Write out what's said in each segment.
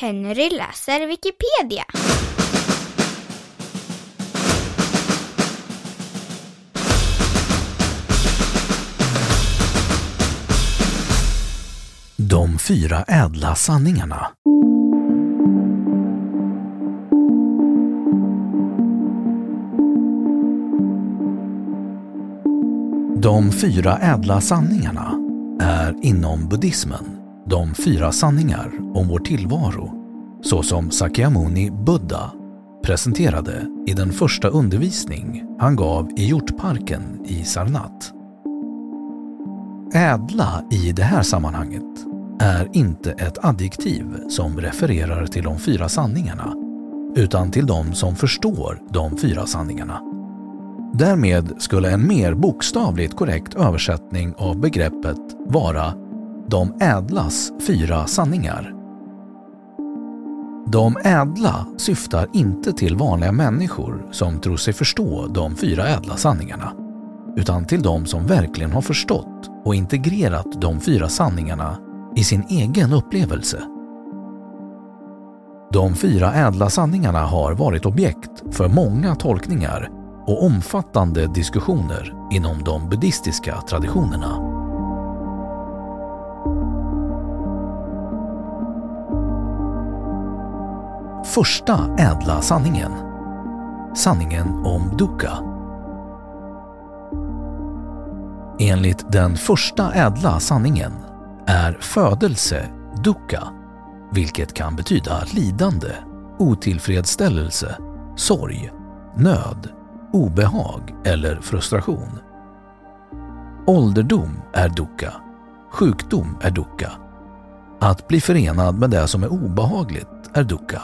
Henry läser Wikipedia. De fyra ädla sanningarna. De fyra ädla sanningarna är inom buddhismen de fyra sanningar om vår tillvaro såsom Sakyamuni Buddha presenterade i den första undervisning han gav i hjortparken i Sarnath. Ädla i det här sammanhanget är inte ett adjektiv som refererar till de fyra sanningarna utan till de som förstår de fyra sanningarna. Därmed skulle en mer bokstavligt korrekt översättning av begreppet vara de ädlas fyra sanningar. De ädla syftar inte till vanliga människor som tror sig förstå de fyra ädla sanningarna, utan till de som verkligen har förstått och integrerat de fyra sanningarna i sin egen upplevelse. De fyra ädla sanningarna har varit objekt för många tolkningar och omfattande diskussioner inom de buddhistiska traditionerna. Första ädla sanningen. Sanningen om dukkha. Enligt den första ädla sanningen är födelse dukkha, vilket kan betyda lidande, otillfredsställelse, sorg, nöd, obehag eller frustration. Ålderdom är dukkha, sjukdom är dukkha. Att bli förenad med det som är obehagligt är dukkha.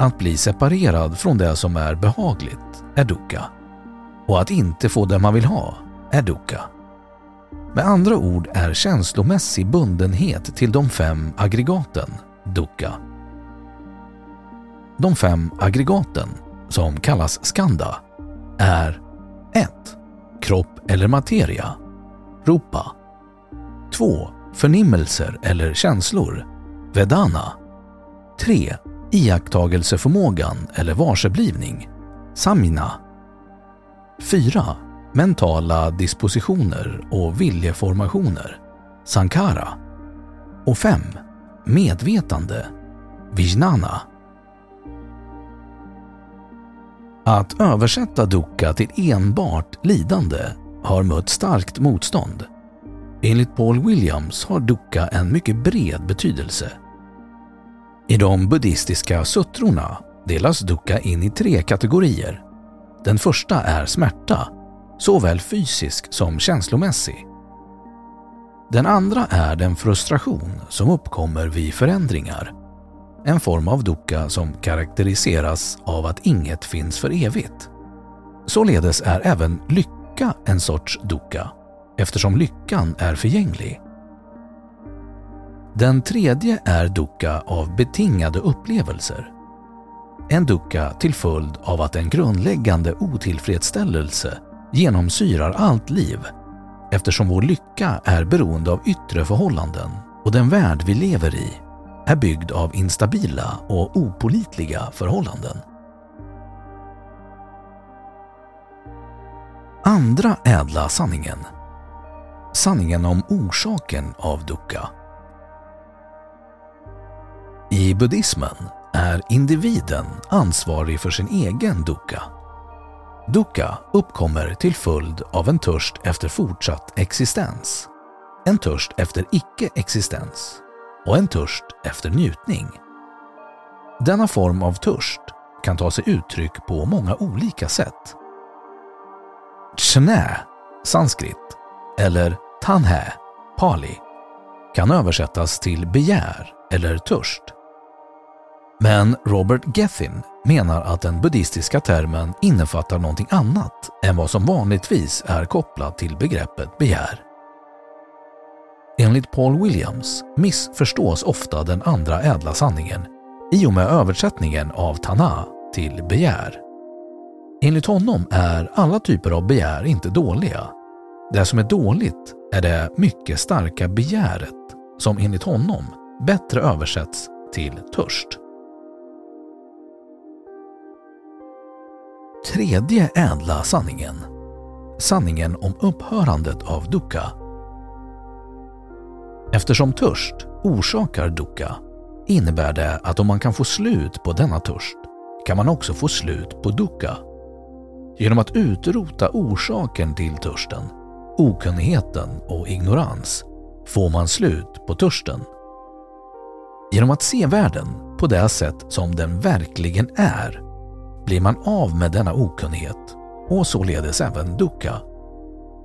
Att bli separerad från det som är behagligt är dukkha. Och att inte få det man vill ha är dukkha. Med andra ord är känslomässig bundenhet till de fem aggregaten dukkha. De fem aggregaten, som kallas skanda, är 1. Kropp eller materia, rupa. 2. Förnimmelser eller känslor, vedana. 3 iakttagelseförmågan eller varseblivning, samina. 4. Mentala dispositioner och viljeformationer, sankara. Och 5. Medvetande, vijnana. Att översätta dukkha till enbart lidande har mött starkt motstånd. Enligt Paul Williams har dukkha en mycket bred betydelse i de buddhistiska suttrorna delas dukkha in i tre kategorier. Den första är smärta, såväl fysisk som känslomässig. Den andra är den frustration som uppkommer vid förändringar. En form av dukkha som karaktäriseras av att inget finns för evigt. Således är även lycka en sorts dukkha eftersom lyckan är förgänglig. Den tredje är dukkha av betingade upplevelser. En dukkha till följd av att en grundläggande otillfredsställelse genomsyrar allt liv eftersom vår lycka är beroende av yttre förhållanden och den värld vi lever i är byggd av instabila och opolitliga förhållanden. Andra ädla sanningen. Sanningen om orsaken av dukkha. I buddhismen är individen ansvarig för sin egen dukkha. Dukkha uppkommer till följd av en törst efter fortsatt existens, en törst efter icke-existens och en törst efter njutning. Denna form av törst kan ta sig uttryck på många olika sätt. Chne, sanskrit, eller tanhe, pali, kan översättas till begär eller törst. Men Robert Gethin menar att den buddhistiska termen innefattar någonting annat än vad som vanligtvis är kopplat till begreppet begär. Enligt Paul Williams missförstås ofta den andra ädla sanningen i och med översättningen av Tana till begär. Enligt honom är alla typer av begär inte dåliga. Det som är dåligt är det mycket starka begäret som enligt honom bättre översätts till törst. Tredje ädla sanningen. Sanningen om upphörandet av dukkha. Eftersom törst orsakar dukkha innebär det att om man kan få slut på denna törst kan man också få slut på dukkha. Genom att utrota orsaken till törsten, okunnigheten och ignorans får man slut på törsten. Genom att se världen på det sätt som den verkligen är blir man av med denna okunnighet och således även dukkha.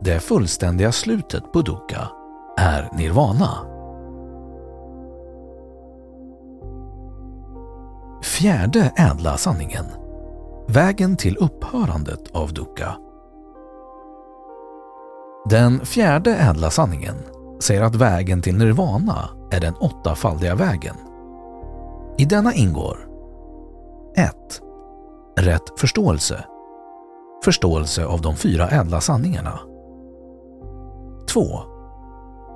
Det fullständiga slutet på dukkha är nirvana. Fjärde ädla sanningen. Vägen till upphörandet av dukkha. Den fjärde ädla sanningen säger att vägen till nirvana är den åttafaldiga vägen. I denna ingår 1. Rätt förståelse. Förståelse av de fyra ädla sanningarna. 2.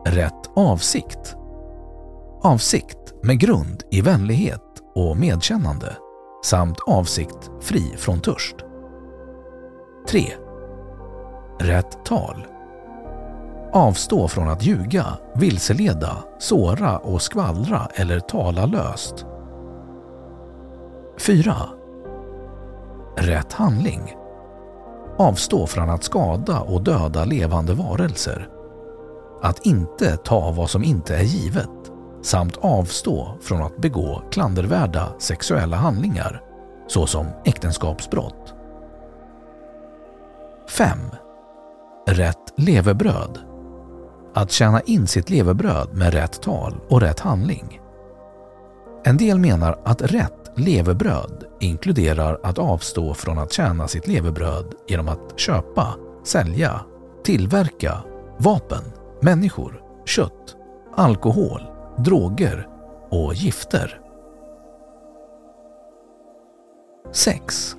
Rätt avsikt. Avsikt med grund i vänlighet och medkännande samt avsikt fri från törst. 3. Rätt tal. Avstå från att ljuga, vilseleda, såra och skvallra eller tala löst. 4. Rätt handling. Avstå från att skada och döda levande varelser. Att inte ta vad som inte är givet samt avstå från att begå klandervärda sexuella handlingar såsom äktenskapsbrott. 5. Rätt levebröd. Att tjäna in sitt levebröd med rätt tal och rätt handling. En del menar att rätt levebröd inkluderar att avstå från att tjäna sitt levebröd genom att köpa, sälja, tillverka vapen, människor, kött, alkohol, droger och gifter. 6.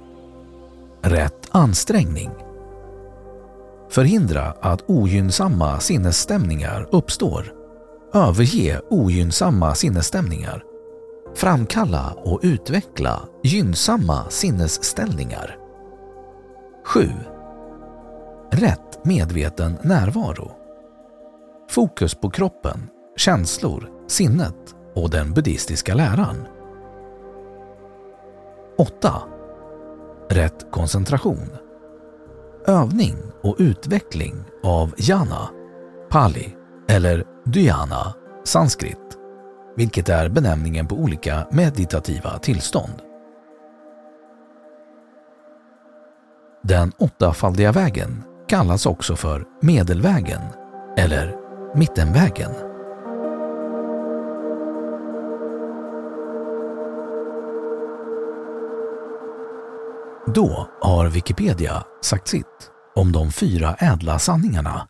Rätt ansträngning. Förhindra att ogynnsamma sinnesstämningar uppstår. Överge ogynnsamma sinnesstämningar. Framkalla och utveckla gynnsamma sinnesställningar. 7. Rätt medveten närvaro. Fokus på kroppen, känslor, sinnet och den buddhistiska läran. 8. Rätt koncentration. Övning och utveckling av jana, pali eller dhyana, sanskrit, vilket är benämningen på olika meditativa tillstånd. Den åttafaldiga vägen kallas också för medelvägen eller mittenvägen. Då har Wikipedia sagt sitt om de fyra ädla sanningarna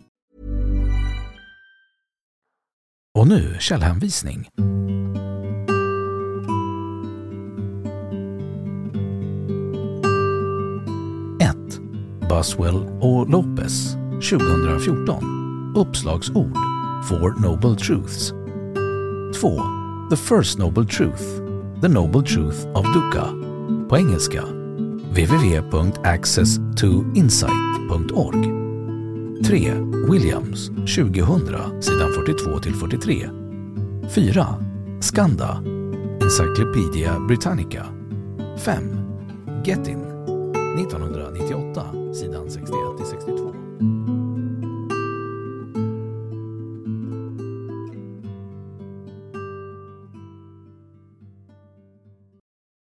Och nu källhänvisning. Buswell och Lopez 2014. Uppslagsord. Four Noble Truths. 2. The First Noble Truth. The Noble Truth of Dukkha På engelska. www.accesstoinsight.org 3. Williams 2000 sidan 42-43 4. Skanda Encyclopedia Britannica 5. Gettin 1998 sidan 61-62